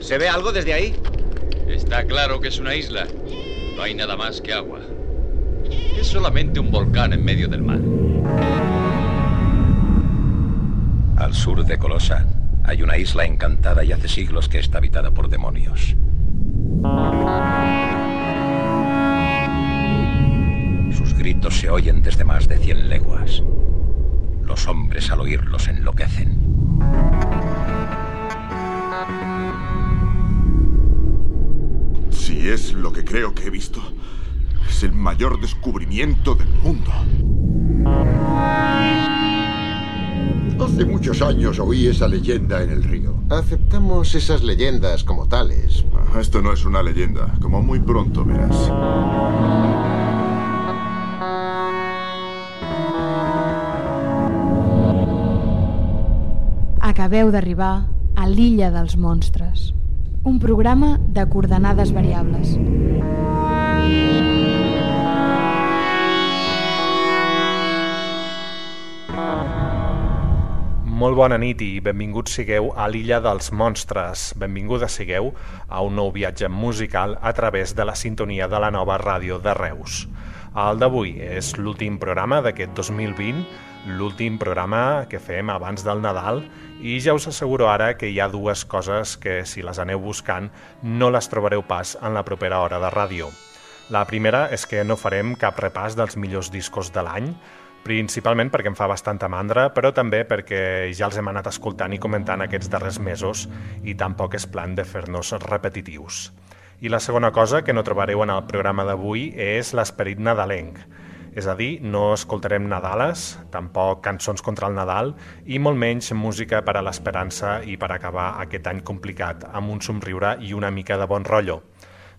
¿Se ve algo desde ahí? Está claro que es una isla. No hay nada más que agua. Es solamente un volcán en medio del mar. Al sur de Colosa hay una isla encantada y hace siglos que está habitada por demonios. Sus gritos se oyen desde más de cien leguas. Los hombres al oírlos enloquecen. Si es lo que creo que he visto, es el mayor descubrimiento del mundo. Hace muchos años oí esa leyenda en el río. Aceptamos esas leyendas como tales. Ah, Esto no es una leyenda, como muy pronto verás. Acabeu d'arribar a l'illa dels monstres, un programa de coordenades variables. Molt bona nit i benvinguts sigueu a l'illa dels monstres. Benvinguda sigueu a un nou viatge musical a través de la sintonia de la nova ràdio de Reus. El d'avui és l'últim programa d'aquest 2020, l'últim programa que fem abans del Nadal i ja us asseguro ara que hi ha dues coses que si les aneu buscant no les trobareu pas en la propera hora de ràdio. La primera és que no farem cap repàs dels millors discos de l'any, principalment perquè em fa bastanta mandra, però també perquè ja els hem anat escoltant i comentant aquests darrers mesos i tampoc és plan de fer-nos repetitius. I la segona cosa que no trobareu en el programa d'avui és l'esperit nadalenc. És a dir, no escoltarem Nadales, tampoc cançons contra el Nadal i molt menys música per a l'esperança i per acabar aquest any complicat amb un somriure i una mica de bon rotllo.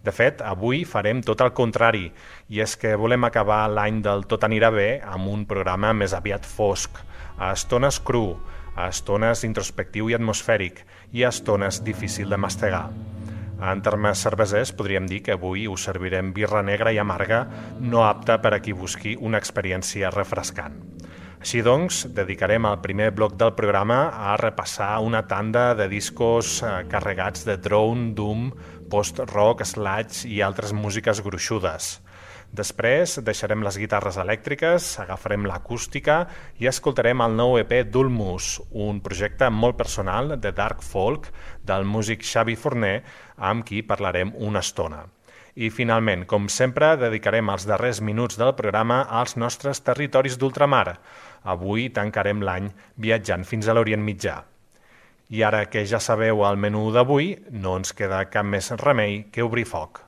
De fet, avui farem tot el contrari, i és que volem acabar l'any del Tot anirà bé amb un programa més aviat fosc, a estones cru, a estones introspectiu i atmosfèric, i a estones difícil de mastegar. En termes cervesers, podríem dir que avui us servirem birra negra i amarga, no apta per a qui busqui una experiència refrescant. Així doncs, dedicarem el primer bloc del programa a repassar una tanda de discos eh, carregats de drone, doom, post-rock, sludge i altres músiques gruixudes. Després deixarem les guitarres elèctriques, agafarem l'acústica i escoltarem el nou EP d'Ulmus, un projecte molt personal de dark folk del músic Xavi Forner, amb qui parlarem una estona. I finalment, com sempre, dedicarem els darrers minuts del programa als nostres territoris d'ultramar. Avui tancarem l'any viatjant fins a l'Orient Mitjà. I ara que ja sabeu el menú d'avui, no ens queda cap més remei que obrir foc.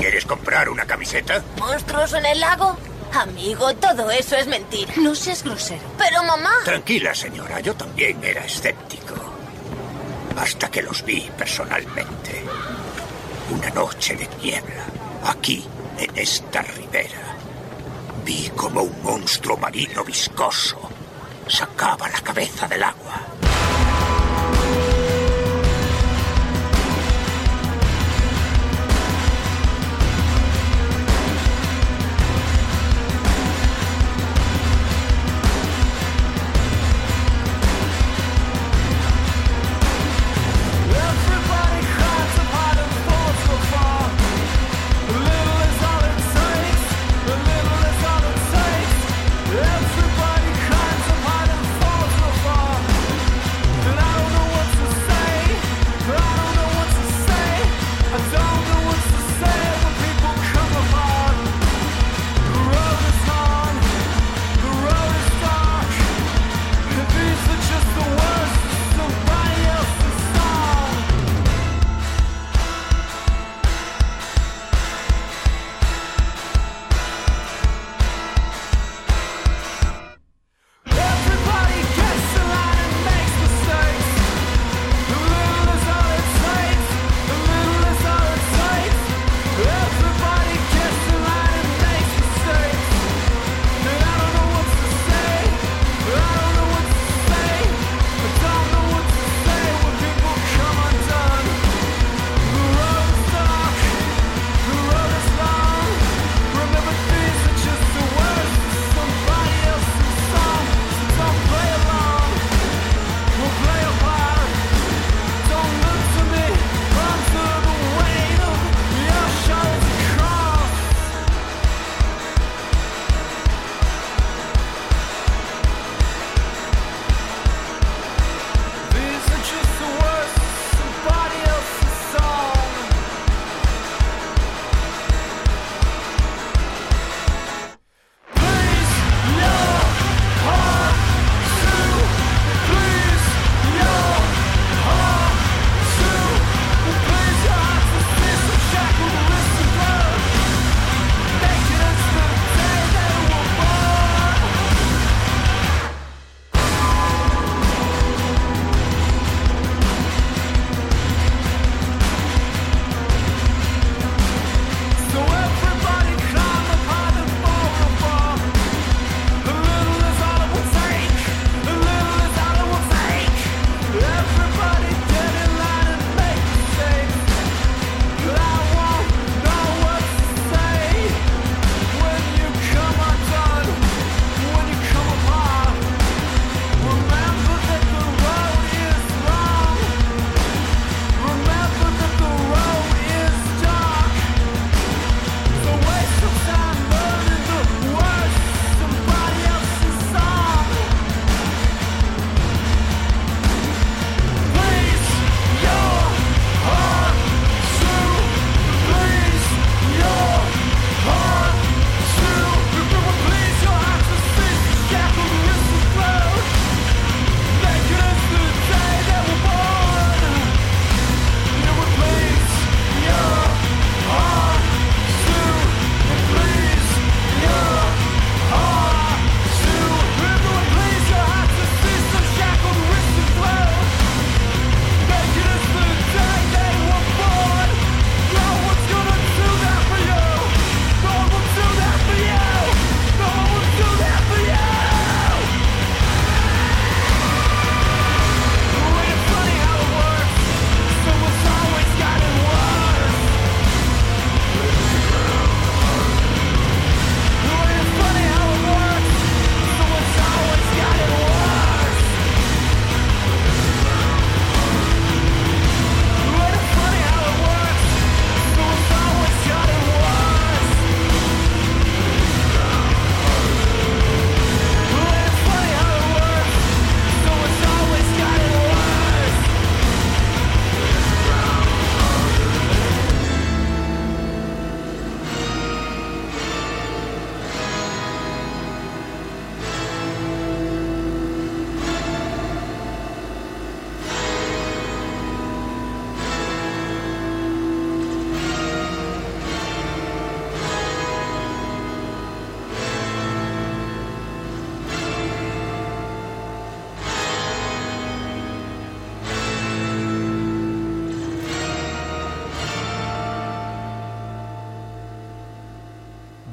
¿Quieres comprar una camiseta? ¿Monstruos en el lago? Amigo, todo eso es mentira. No seas grosero. Pero mamá... Tranquila, señora, yo también era escéptico. Hasta que los vi personalmente. Una noche de niebla, aquí, en esta ribera. Vi como un monstruo marino viscoso sacaba la cabeza del agua.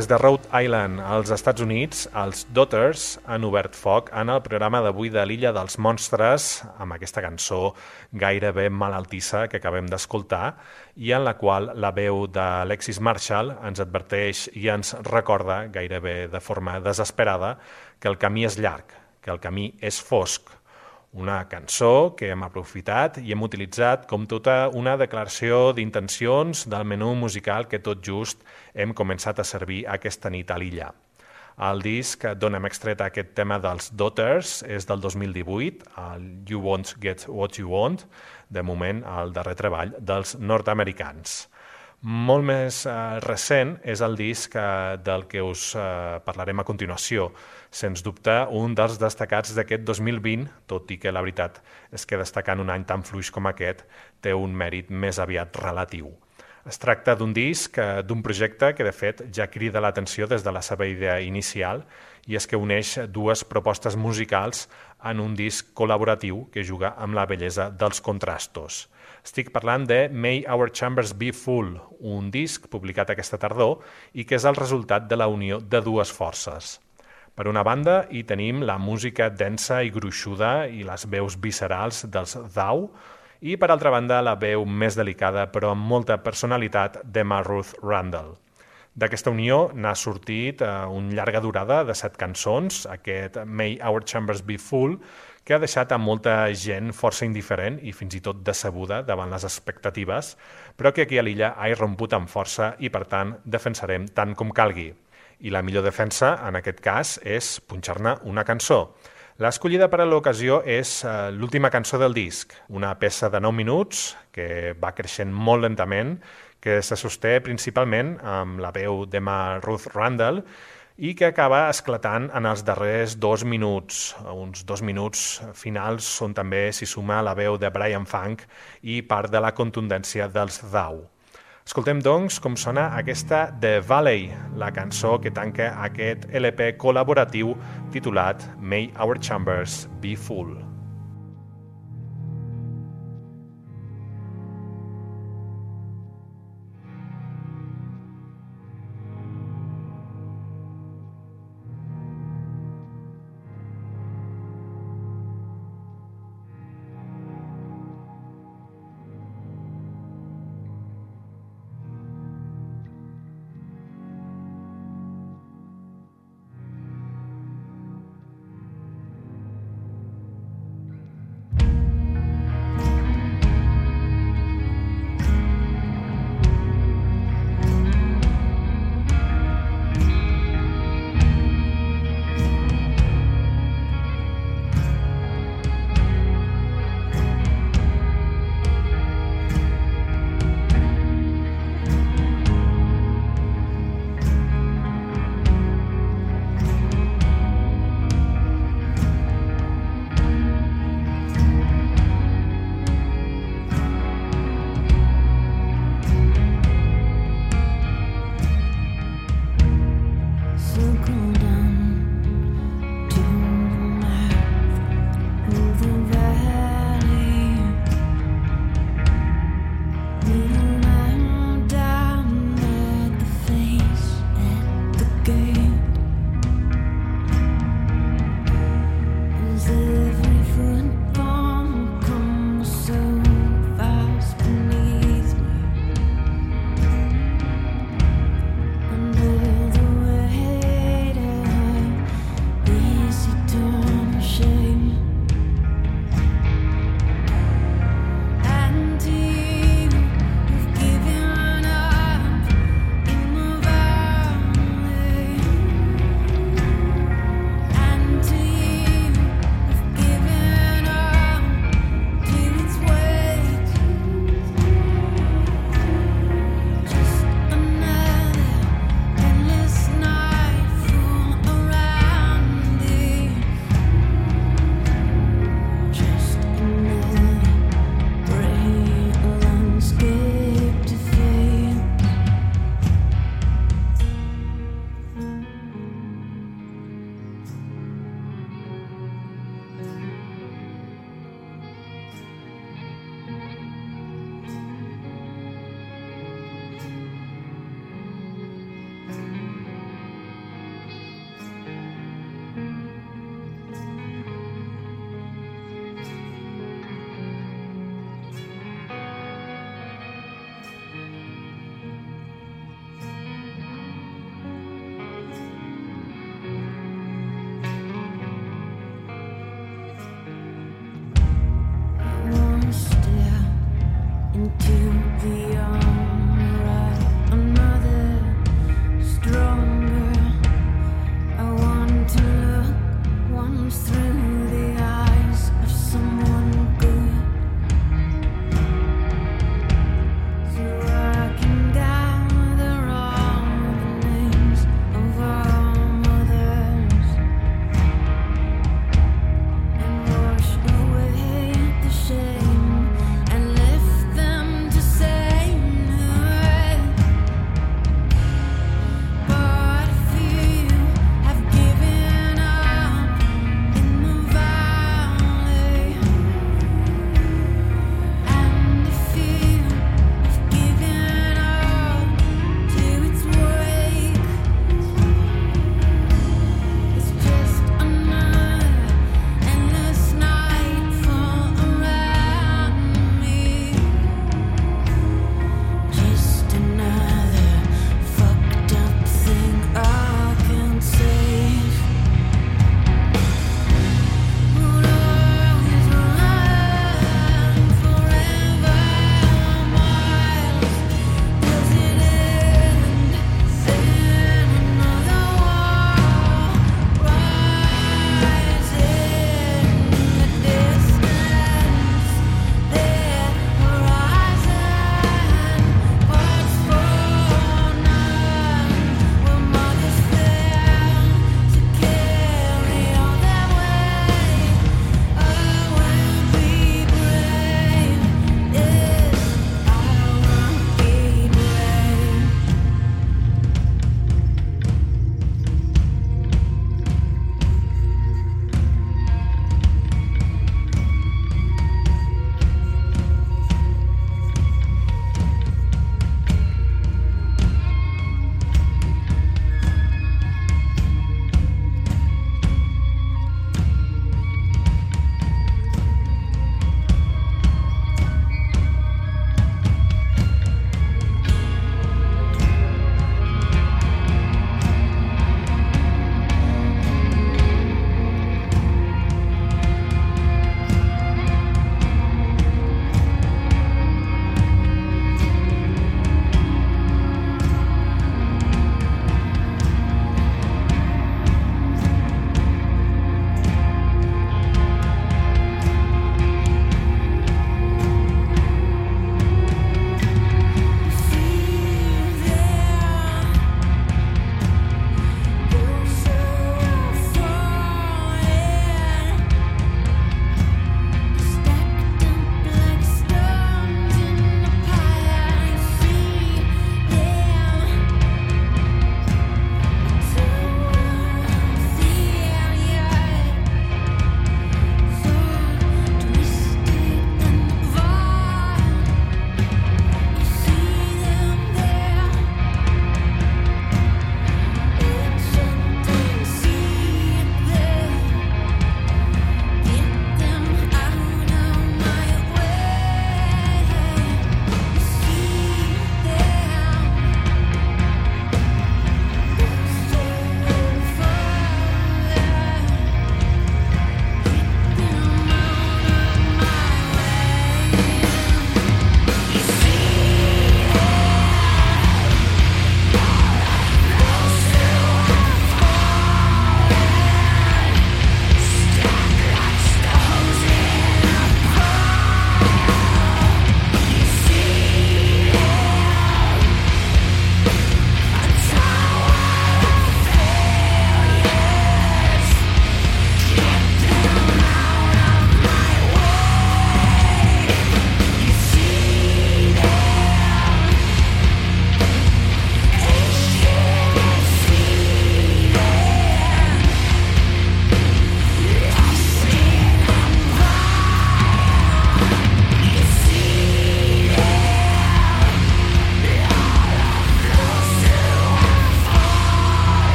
Des de Rhode Island, als Estats Units, els Daughters han obert foc en el programa d'avui de l'Illa dels Monstres amb aquesta cançó gairebé malaltissa que acabem d'escoltar i en la qual la veu d'Alexis Marshall ens adverteix i ens recorda gairebé de forma desesperada que el camí és llarg, que el camí és fosc, una cançó que hem aprofitat i hem utilitzat com tota una declaració d'intencions del menú musical que tot just hem començat a servir aquesta nit a l'illa. El disc d'on hem extret aquest tema dels Daughters és del 2018, el You Won't Get What You Want, de moment el darrer treball dels nord-americans. Molt més eh, recent és el disc eh, del que us eh, parlarem a continuació. Sens dubte, un dels destacats d'aquest 2020, tot i que la veritat és que destacant un any tan fluix com aquest té un mèrit més aviat relatiu. Es tracta d'un disc, eh, d'un projecte que de fet ja crida l'atenció des de la seva idea inicial i és que uneix dues propostes musicals en un disc col·laboratiu que juga amb la bellesa dels contrastos. Estic parlant de May Our Chambers Be Full, un disc publicat aquesta tardor i que és el resultat de la unió de dues forces. Per una banda, hi tenim la música densa i gruixuda i les veus viscerals dels Thou, i per altra banda, la veu més delicada però amb molta personalitat d'Emma Ruth Randall. D'aquesta unió n'ha sortit eh, un llarga durada de set cançons, aquest May Our Chambers Be Full, que ha deixat a molta gent força indiferent i fins i tot decebuda davant les expectatives, però que aquí a l'illa ha irromput amb força i, per tant, defensarem tant com calgui. I la millor defensa, en aquest cas, és punxar-ne una cançó. L'escollida per a l'ocasió és uh, l'última cançó del disc, una peça de 9 minuts que va creixent molt lentament, que se sosté principalment amb la veu d'Emma Ruth Randall i que acaba esclatant en els darrers dos minuts, uns dos minuts finals on també s'hi suma la veu de Brian Funk i part de la contundència dels Thou. Escoltem, doncs, com sona aquesta The Valley, la cançó que tanca aquest LP col·laboratiu titulat May Our Chambers Be Full.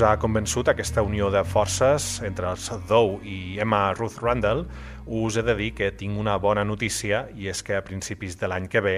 Us ha convençut aquesta unió de forces entre els Dow i Emma Ruth Randall, us he de dir que tinc una bona notícia i és que a principis de l'any que ve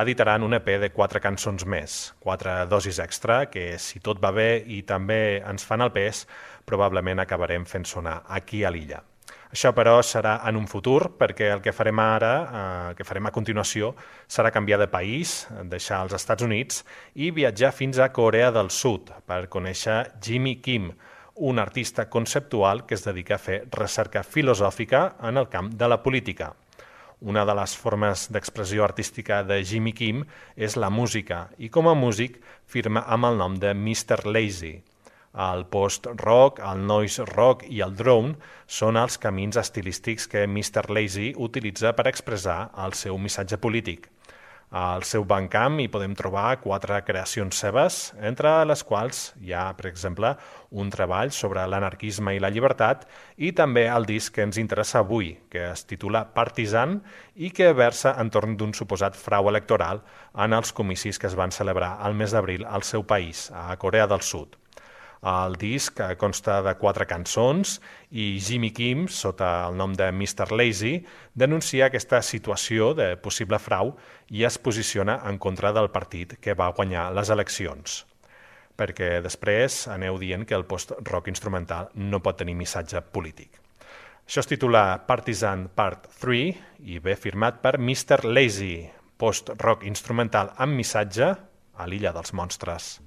editaran un EP de quatre cançons més, quatre dosis extra que, si tot va bé i també ens fan el pes, probablement acabarem fent sonar aquí a l'illa. Això, però, serà en un futur, perquè el que farem ara, eh, el que farem a continuació, serà canviar de país, deixar els Estats Units i viatjar fins a Corea del Sud per conèixer Jimmy Kim, un artista conceptual que es dedica a fer recerca filosòfica en el camp de la política. Una de les formes d'expressió artística de Jimmy Kim és la música i com a músic firma amb el nom de Mr. Lazy, el post-rock, el noise rock i el drone són els camins estilístics que Mr. Lazy utilitza per expressar el seu missatge polític. Al seu bancamp hi podem trobar quatre creacions seves, entre les quals hi ha, per exemple, un treball sobre l'anarquisme i la llibertat i també el disc que ens interessa avui, que es titula Partisan i que versa entorn d'un suposat frau electoral en els comicis que es van celebrar al mes d'abril al seu país, a Corea del Sud. El disc consta de quatre cançons i Jimmy Kim, sota el nom de Mr. Lazy, denuncia aquesta situació de possible frau i es posiciona en contra del partit que va guanyar les eleccions. Perquè després aneu dient que el post-rock instrumental no pot tenir missatge polític. Això es titula Partisan Part 3 i ve firmat per Mr. Lazy, post-rock instrumental amb missatge a l'illa dels monstres.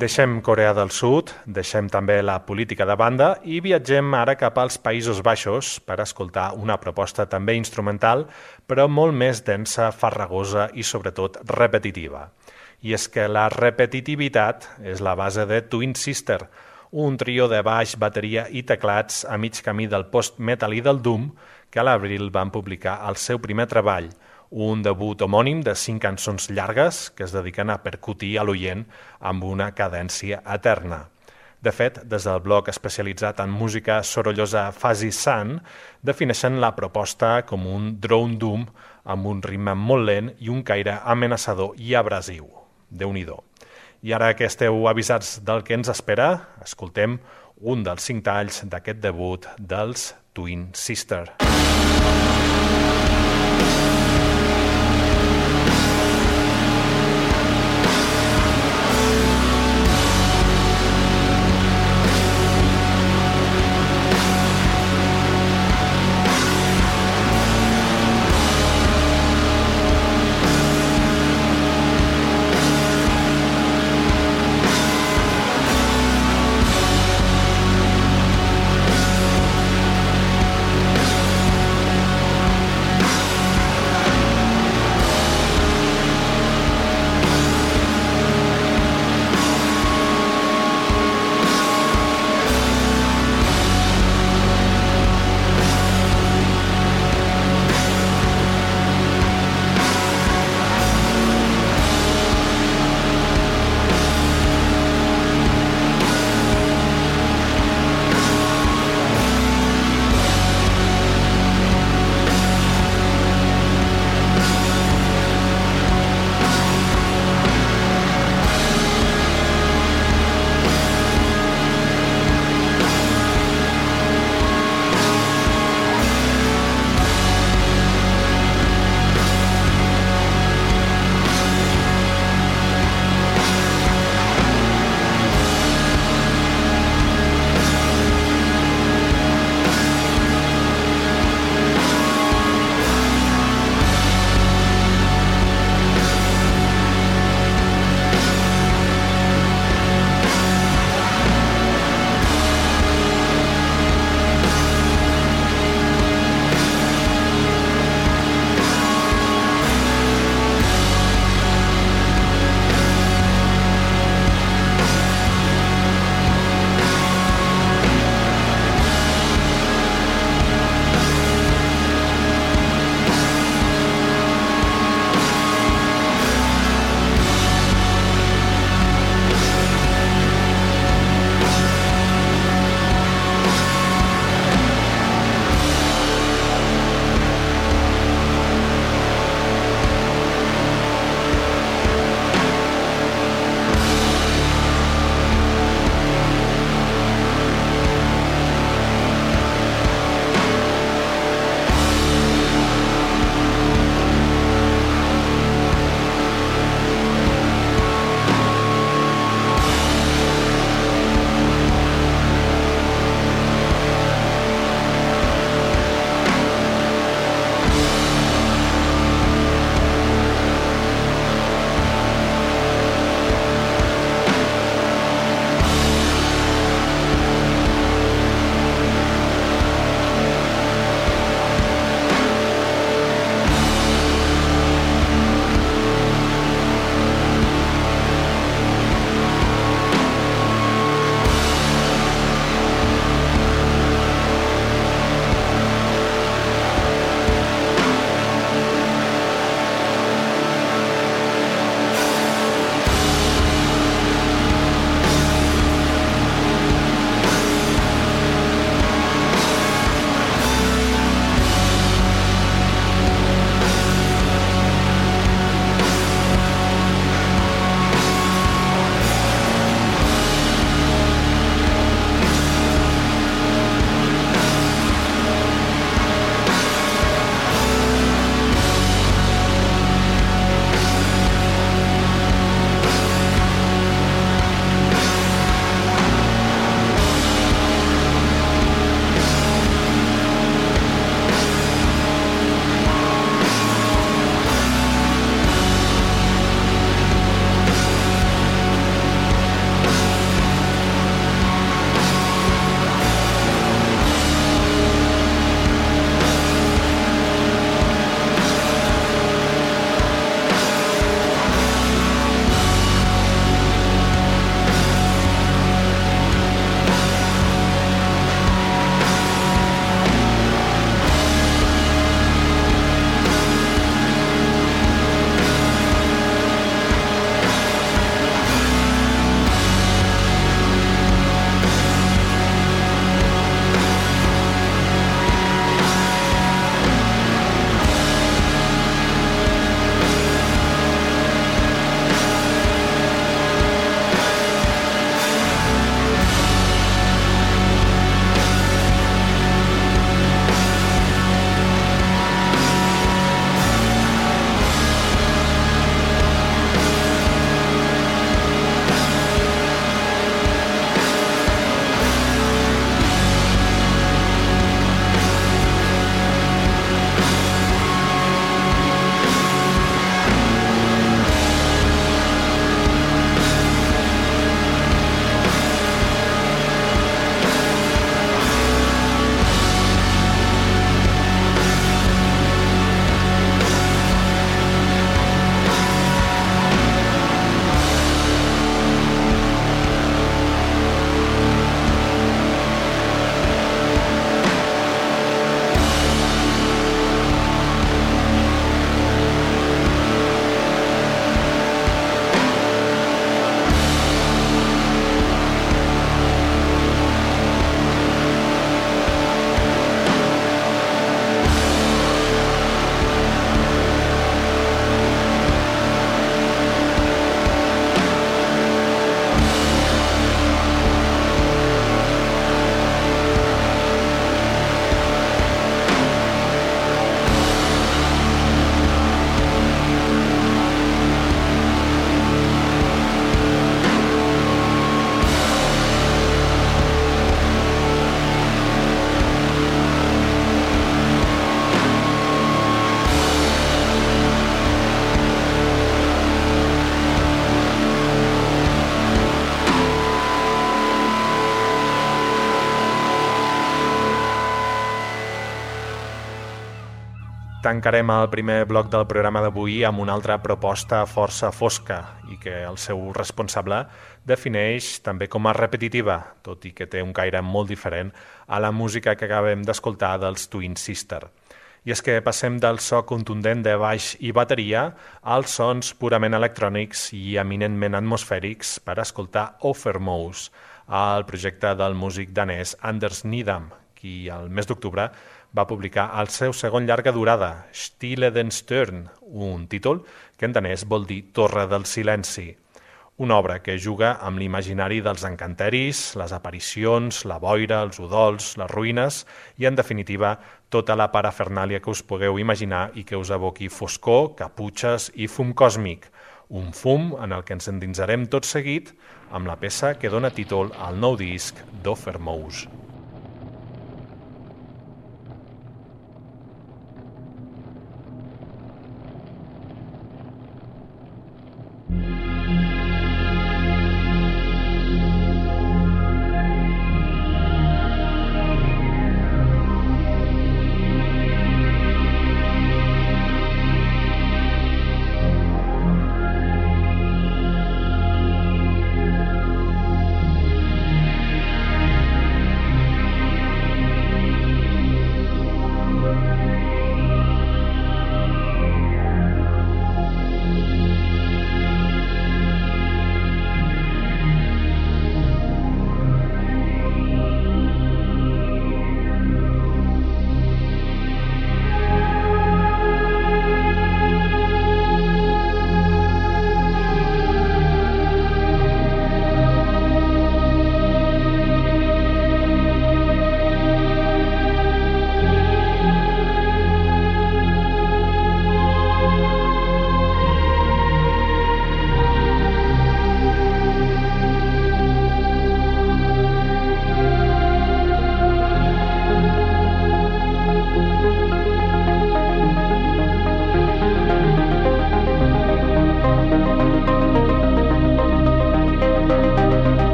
Deixem Corea del Sud, deixem també la política de banda i viatgem ara cap als Països Baixos per escoltar una proposta també instrumental, però molt més densa, farragosa i sobretot repetitiva. I és que la repetitivitat és la base de Twin Sister, un trio de baix, bateria i teclats a mig camí del post-metal i del doom que a l'abril van publicar el seu primer treball, un debut homònim de cinc cançons llargues que es dediquen a percutir a l'oient amb una cadència eterna. De fet, des del blog especialitzat en música sorollosa Fuzzy Sun, defineixen la proposta com un drone doom amb un ritme molt lent i un caire amenaçador i abrasiu. déu nhi I ara que esteu avisats del que ens espera, escoltem un dels cinc talls d'aquest debut dels Twin Sister. Tancarem el primer bloc del programa d'avui amb una altra proposta força fosca i que el seu responsable defineix també com a repetitiva, tot i que té un caire molt diferent a la música que acabem d'escoltar dels Twin Sister. I és que passem del so contundent de baix i bateria als sons purament electrònics i eminentment atmosfèrics per escoltar Offermose, el projecte del músic danès Anders Nidam, qui al mes d'octubre va publicar el seu segon llarga durada, Stille den Stern, un títol que en danès vol dir Torre del Silenci. Una obra que juga amb l'imaginari dels encanteris, les aparicions, la boira, els udols, les ruïnes i, en definitiva, tota la parafernàlia que us pugueu imaginar i que us aboqui foscor, caputxes i fum còsmic. Un fum en el que ens endinsarem tot seguit amb la peça que dona títol al nou disc d'Offermose.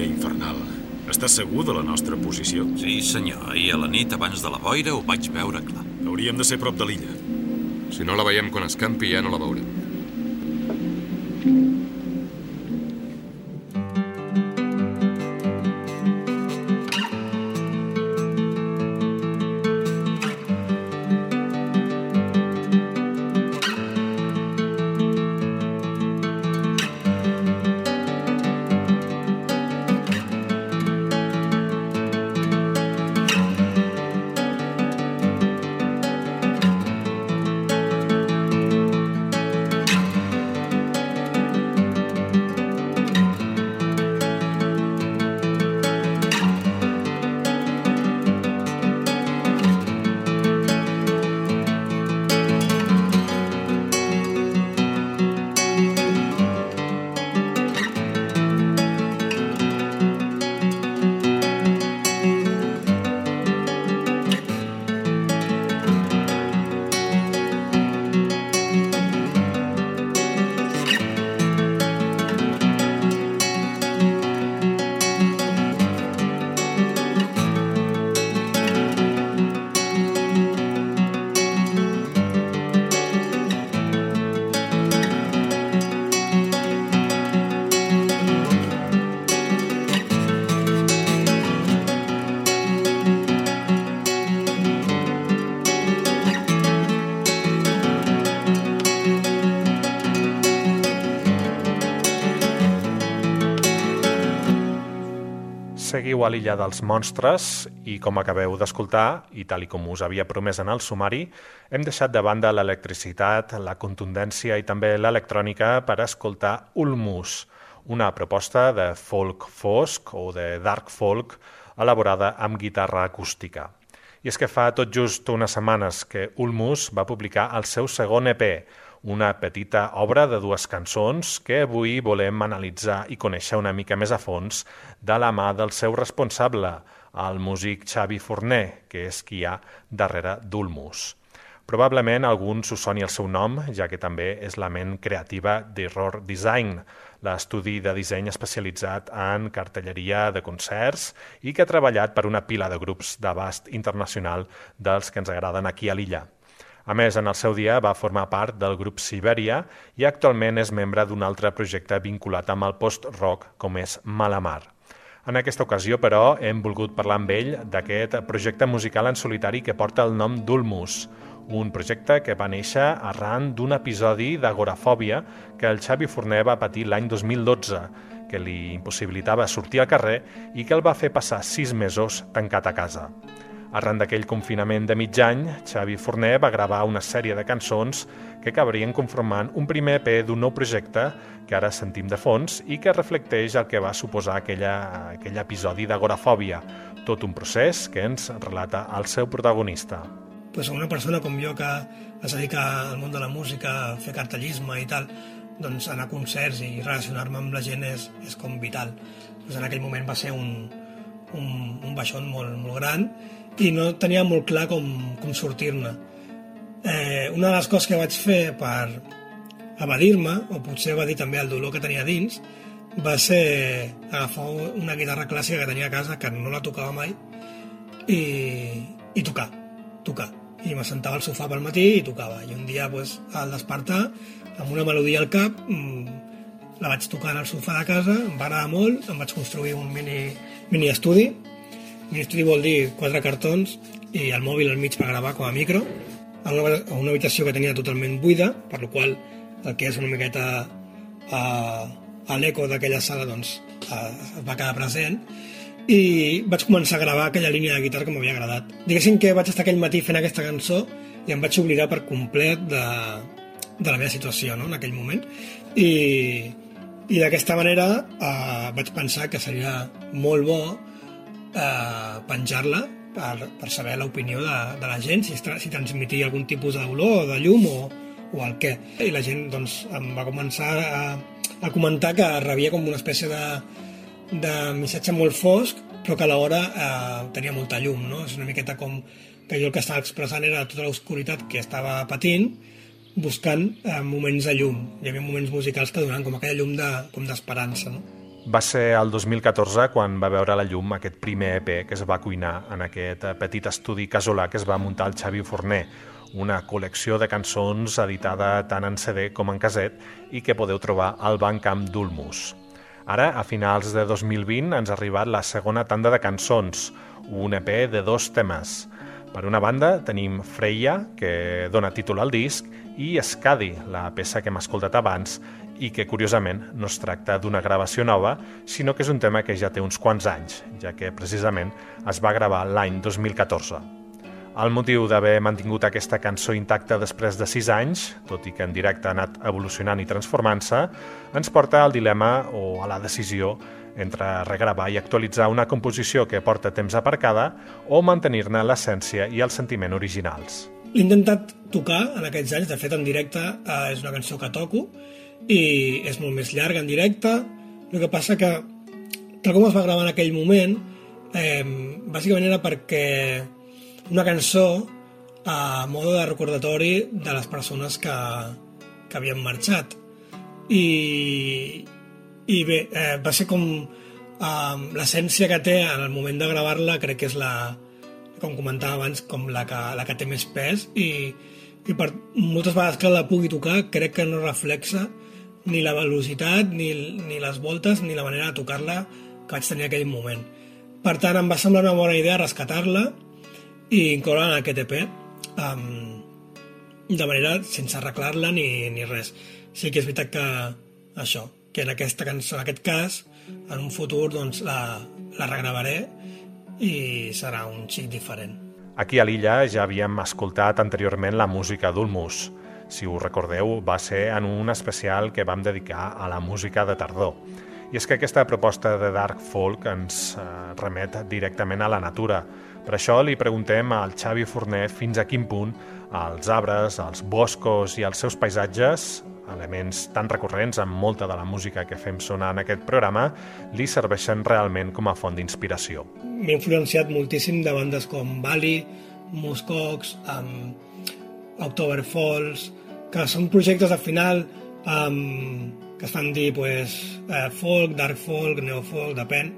Boira infernal. Estàs segur de la nostra posició? Sí, senyor. Ahir a la nit, abans de la boira, ho vaig veure clar. Hauríem de ser prop de l'illa. Si no la veiem quan escampi, ja no la veurem. A l'illa dels monstres i, com acabeu d'escoltar, i tal i com us havia promès en el sumari, hem deixat de banda l'electricitat, la contundència i també l'electrònica per escoltar Ulmus, una proposta de folk fosc o de dark folk elaborada amb guitarra acústica. I és que fa tot just unes setmanes que Ulmus va publicar el seu segon EP, una petita obra de dues cançons que avui volem analitzar i conèixer una mica més a fons de la mà del seu responsable, el músic Xavi Forner, que és qui hi ha darrere d'Ulmus. Probablement alguns us soni el seu nom, ja que també és la ment creativa d'Error Design, l'estudi de disseny especialitzat en cartelleria de concerts i que ha treballat per una pila de grups d'abast internacional dels que ens agraden aquí a l'illa. A més, en el seu dia va formar part del grup Siberia i actualment és membre d'un altre projecte vinculat amb el post-rock com és Malamar. En aquesta ocasió, però, hem volgut parlar amb ell d'aquest projecte musical en solitari que porta el nom d'Ulmus, un projecte que va néixer arran d'un episodi d'agorafòbia que el Xavi Forner va patir l'any 2012, que li impossibilitava sortir al carrer i que el va fer passar sis mesos tancat a casa. Arran d'aquell confinament de mig any, Xavi Forner va gravar una sèrie de cançons que acabarien conformant un primer EP d'un nou projecte que ara sentim de fons i que reflecteix el que va suposar aquella, aquell episodi d'agorafòbia, tot un procés que ens relata el seu protagonista. Pues una persona com jo que es dedica al món de la música, a fer cartellisme i tal, doncs anar a concerts i relacionar-me amb la gent és, és com vital. Pues en aquell moment va ser un, un, un baixón molt, molt gran i no tenia molt clar com, com sortir-ne. Eh, una de les coses que vaig fer per evadir-me, o potser va dir també el dolor que tenia dins, va ser agafar una guitarra clàssica que tenia a casa, que no la tocava mai, i, i tocar, tocar. I me sentava al sofà pel matí i tocava. I un dia, pues, al despertar, amb una melodia al cap, mmm, la vaig tocar al sofà de casa, em va agradar molt, em vaig construir un mini, mini estudi, estudi vol dir quatre cartons i el mòbil al mig per gravar com a micro a una, una habitació que tenia totalment buida, per la qual el que és una miqueta a, a l'eco d'aquella sala doncs, a, es va quedar present i vaig començar a gravar aquella línia de guitarra que m'havia agradat. Diguéssim que vaig estar aquell matí fent aquesta cançó i em vaig oblidar per complet de, de la meva situació no? en aquell moment i, i d'aquesta manera eh, vaig pensar que seria molt bo eh, penjar-la per, per saber l'opinió de, de la gent, si, si transmetia algun tipus de dolor, de llum o, o el què. I la gent doncs, em va començar a, a comentar que rebia com una espècie de, de missatge molt fosc, però que alhora eh, tenia molta llum. No? És una miqueta com que jo el que estava expressant era tota l'oscuritat que estava patint, buscant eh, moments de llum. Hi havia moments musicals que donaven com aquella llum d'esperança. De, com Va ser el 2014 quan va veure la llum aquest primer EP que es va cuinar en aquest petit estudi casolà que es va muntar el Xavi Forner, una col·lecció de cançons editada tant en CD com en caset i que podeu trobar al Bandcamp d'Ulmus. Ara, a finals de 2020, ens ha arribat la segona tanda de cançons, un EP de dos temes. Per una banda, tenim Freya, que dona títol al disc, i Scadi, la peça que hem escoltat abans, i que, curiosament, no es tracta d'una gravació nova, sinó que és un tema que ja té uns quants anys, ja que, precisament, es va gravar l'any 2014. El motiu d'haver mantingut aquesta cançó intacta després de 6 anys, tot i que en directe ha anat evolucionant i transformant-se, ens porta al dilema o a la decisió entre regravar i actualitzar una composició que porta temps aparcada o mantenir-ne l'essència i el sentiment originals. L'he intentat tocar en aquests anys, de fet en directe eh, és una cançó que toco, i és molt més llarg en directe. El que passa que, tal com es va gravar en aquell moment, eh, bàsicament era perquè una cançó a modo de recordatori de les persones que, que havien marxat. I, i bé, eh, va ser com eh, l'essència que té en el moment de gravar-la crec que és la, com comentava abans, com la que, la que té més pes i, i per moltes vegades que la pugui tocar crec que no reflexa ni la velocitat, ni, ni les voltes, ni la manera de tocar-la que vaig tenir en aquell moment. Per tant, em va semblar una bona idea rescatar-la i incloure en aquest EP um, de manera sense arreglar-la ni, ni res. Sí que és veritat que això, que en aquesta en aquest cas, en un futur doncs, la, la regravaré i serà un xic diferent. Aquí a l'illa ja havíem escoltat anteriorment la música d'Ulmus, si us recordeu, va ser en un especial que vam dedicar a la música de tardor. I és que aquesta proposta de dark folk ens eh, remet directament a la natura. Per això li preguntem al Xavi Forner fins a quin punt els arbres, els boscos i els seus paisatges, elements tan recurrents en molta de la música que fem sonar en aquest programa, li serveixen realment com a font d'inspiració. M'he influenciat moltíssim de bandes com Bali, Muscox, um, October Falls, que són projectes al final um, que es fan dir pues, uh, folk, dark folk, neofolk, depèn.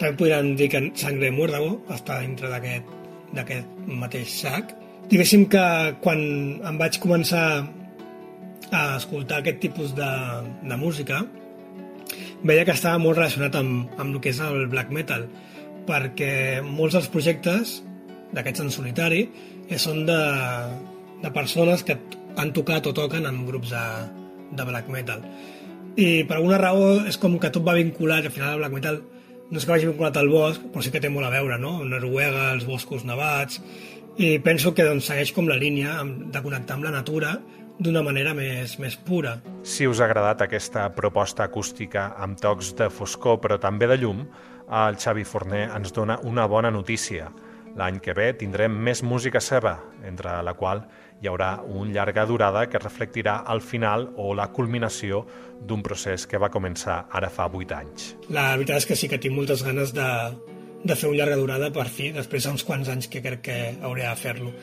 També podran dir que Sangre Muérdago està dintre d'aquest mateix sac. Diguéssim que quan em vaig començar a escoltar aquest tipus de, de música, veia que estava molt relacionat amb, amb el que és el black metal, perquè molts dels projectes d'aquests en solitari eh, són de, de persones que han tocat o toquen en grups de, de black metal. I per alguna raó és com que tot va vinculat, al final el black metal no és que vagi vinculat al bosc, però sí que té molt a veure, no? Noruega, els boscos nevats, i penso que doncs, segueix com la línia de connectar amb la natura d'una manera més, més pura. Si us ha agradat aquesta proposta acústica amb tocs de foscor però també de llum, el Xavi Forner ens dona una bona notícia. L'any que ve tindrem més música seva, entre la qual hi haurà un llarga durada que reflectirà el final o la culminació d'un procés que va començar ara fa 8 anys. La veritat és que sí que tinc moltes ganes de, de fer un llarga durada per fi, després d'uns quants anys que crec que hauré de fer-lo.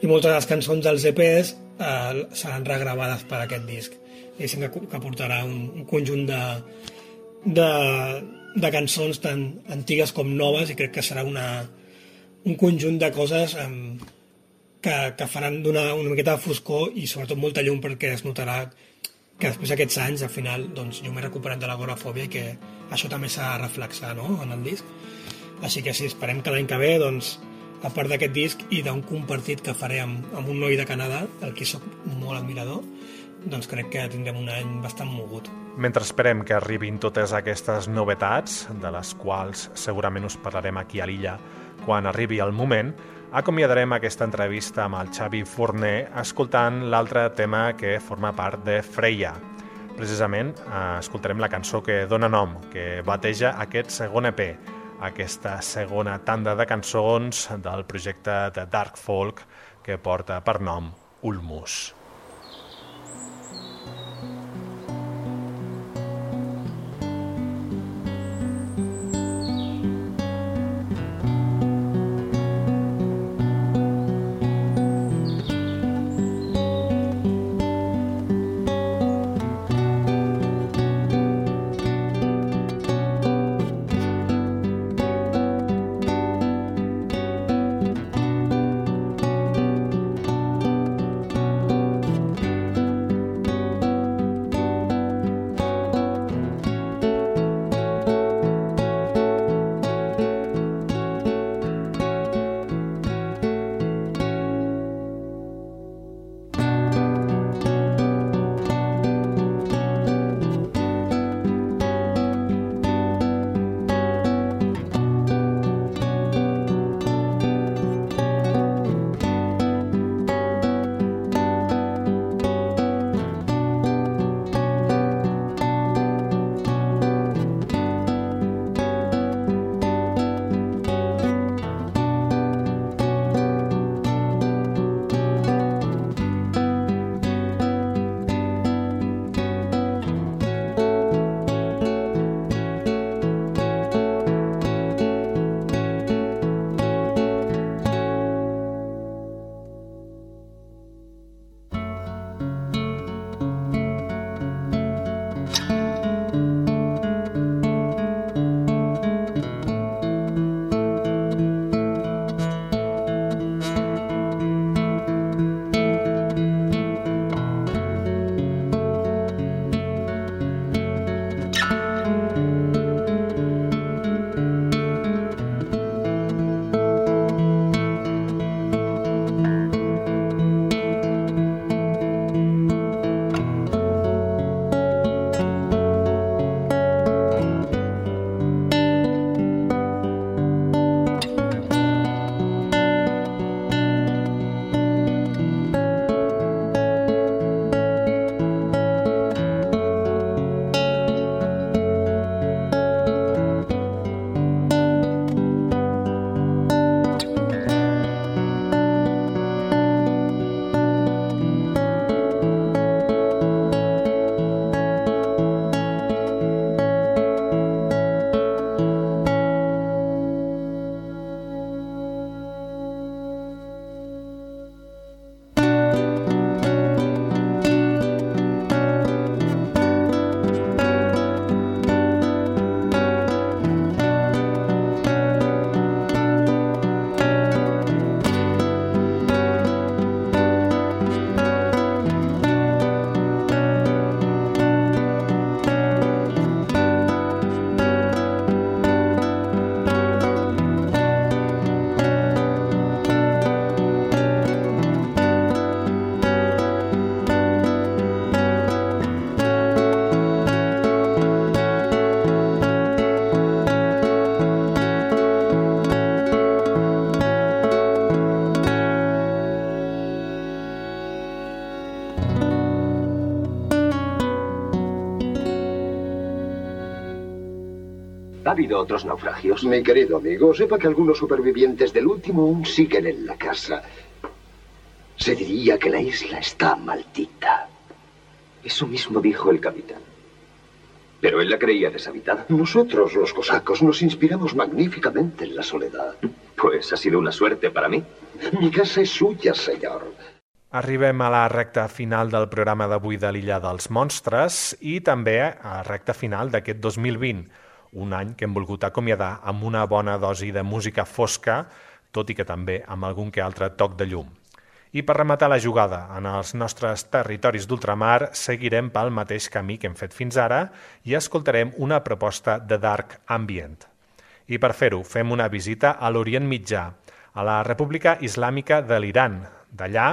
I moltes de les cançons dels EPs eh, seran regravades per aquest disc. Diguéssim que, que portarà un, un conjunt de, de, de cançons tan antigues com noves i crec que serà una, un conjunt de coses eh, que, que faran donar una miqueta de foscor i sobretot molta llum perquè es notarà que després d'aquests anys al final doncs, jo m'he recuperat de l'agorafòbia i que això també s'ha de reflexar no? en el disc així que sí, esperem que l'any que ve doncs, a part d'aquest disc i d'un compartit que faré amb, amb un noi de Canadà el qui sóc molt admirador doncs crec que tindrem un any bastant mogut. Mentre esperem que arribin totes aquestes novetats, de les quals segurament us parlarem aquí a l'illa quan arribi el moment, acomiadarem aquesta entrevista amb el Xavi Forner escoltant l'altre tema que forma part de Freya. Precisament eh, escoltarem la cançó que dona nom, que bateja aquest segon EP, aquesta segona tanda de cançons del projecte de Dark Folk que porta per nom Ulmus. Habido otros naufragios? Mi querido amigo, sepa que algunos supervivientes del último aún siguen en la casa. Se diría que la isla está maldita. Eso mismo dijo el capitán. Pero él la creía deshabitada. Nosotros, los cosacos, nos inspiramos magníficamente en la soledad. Pues ha sido una suerte para mí. Mi casa és suya, senyor. Arribem a la recta final del programa d'avui de l'Illa dels Monstres i també a la recta final d'aquest 2020, un any que hem volgut acomiadar amb una bona dosi de música fosca, tot i que també amb algun que altre toc de llum. I per rematar la jugada en els nostres territoris d'ultramar, seguirem pel mateix camí que hem fet fins ara i escoltarem una proposta de Dark Ambient. I per fer-ho, fem una visita a l'Orient Mitjà, a la República Islàmica de l'Iran. D'allà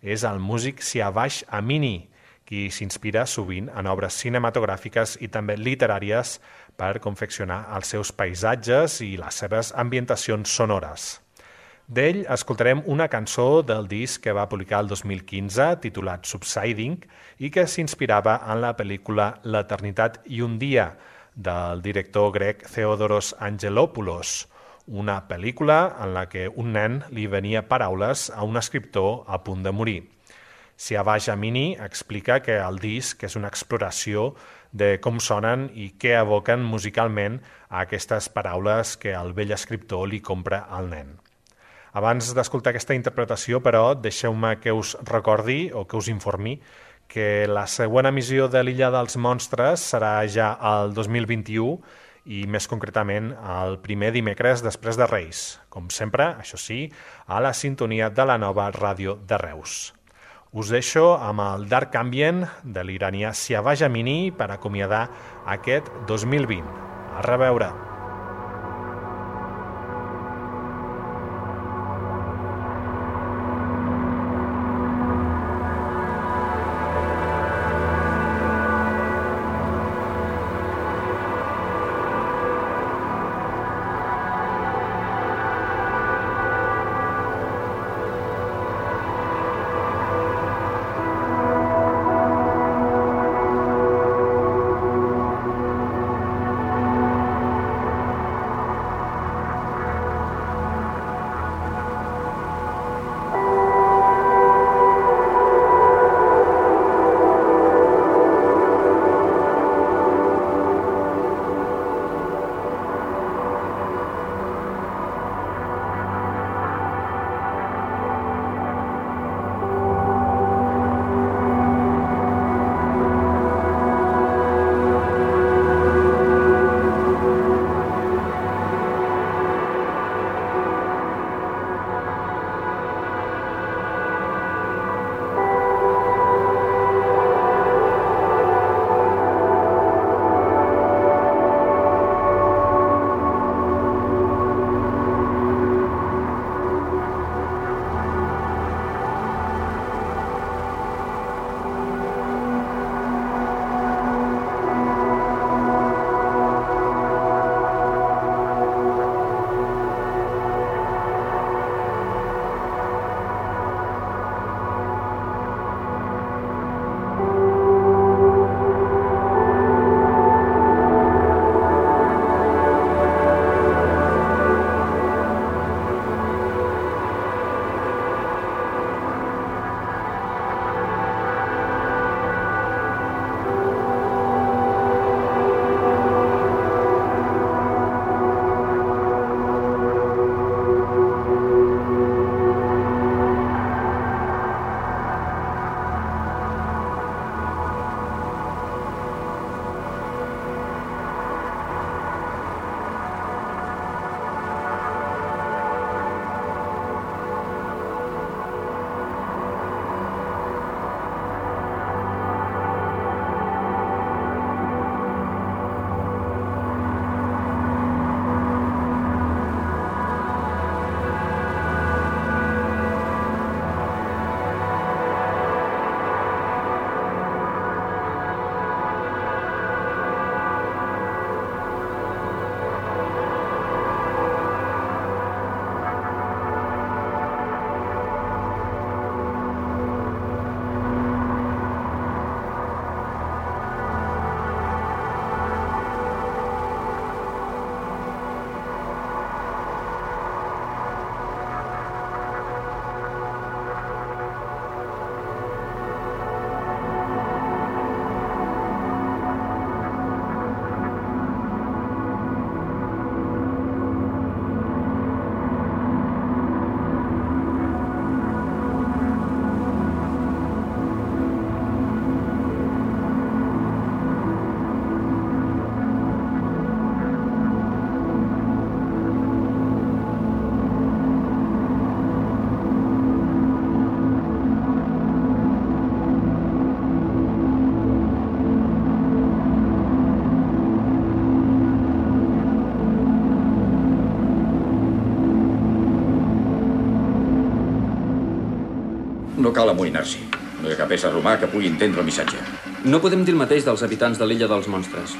és el músic Siavash Amini, qui s'inspira sovint en obres cinematogràfiques i també literàries per confeccionar els seus paisatges i les seves ambientacions sonores. D'ell escoltarem una cançó del disc que va publicar el 2015 titulat Subsiding i que s'inspirava en la pel·lícula L'eternitat i un dia del director grec Theodoros Angelopoulos, una pel·lícula en la que un nen li venia paraules a un escriptor a punt de morir. Siava Jamini explica que el disc és una exploració de com sonen i què evoquen musicalment a aquestes paraules que el vell escriptor li compra al nen. Abans d'escoltar aquesta interpretació, però, deixeu-me que us recordi o que us informi que la següent emissió de l'Illa dels Monstres serà ja el 2021 i més concretament el primer dimecres després de Reis. Com sempre, això sí, a la sintonia de la nova ràdio de Reus. Us deixo amb el Dark Ambient de l'iranià Siava Jamini per acomiadar aquest 2020. A reveure! Cal amoïnar-s'hi. No hi ha cap ésser humà que pugui entendre el missatge. No podem dir el mateix dels habitants de l'illa dels monstres.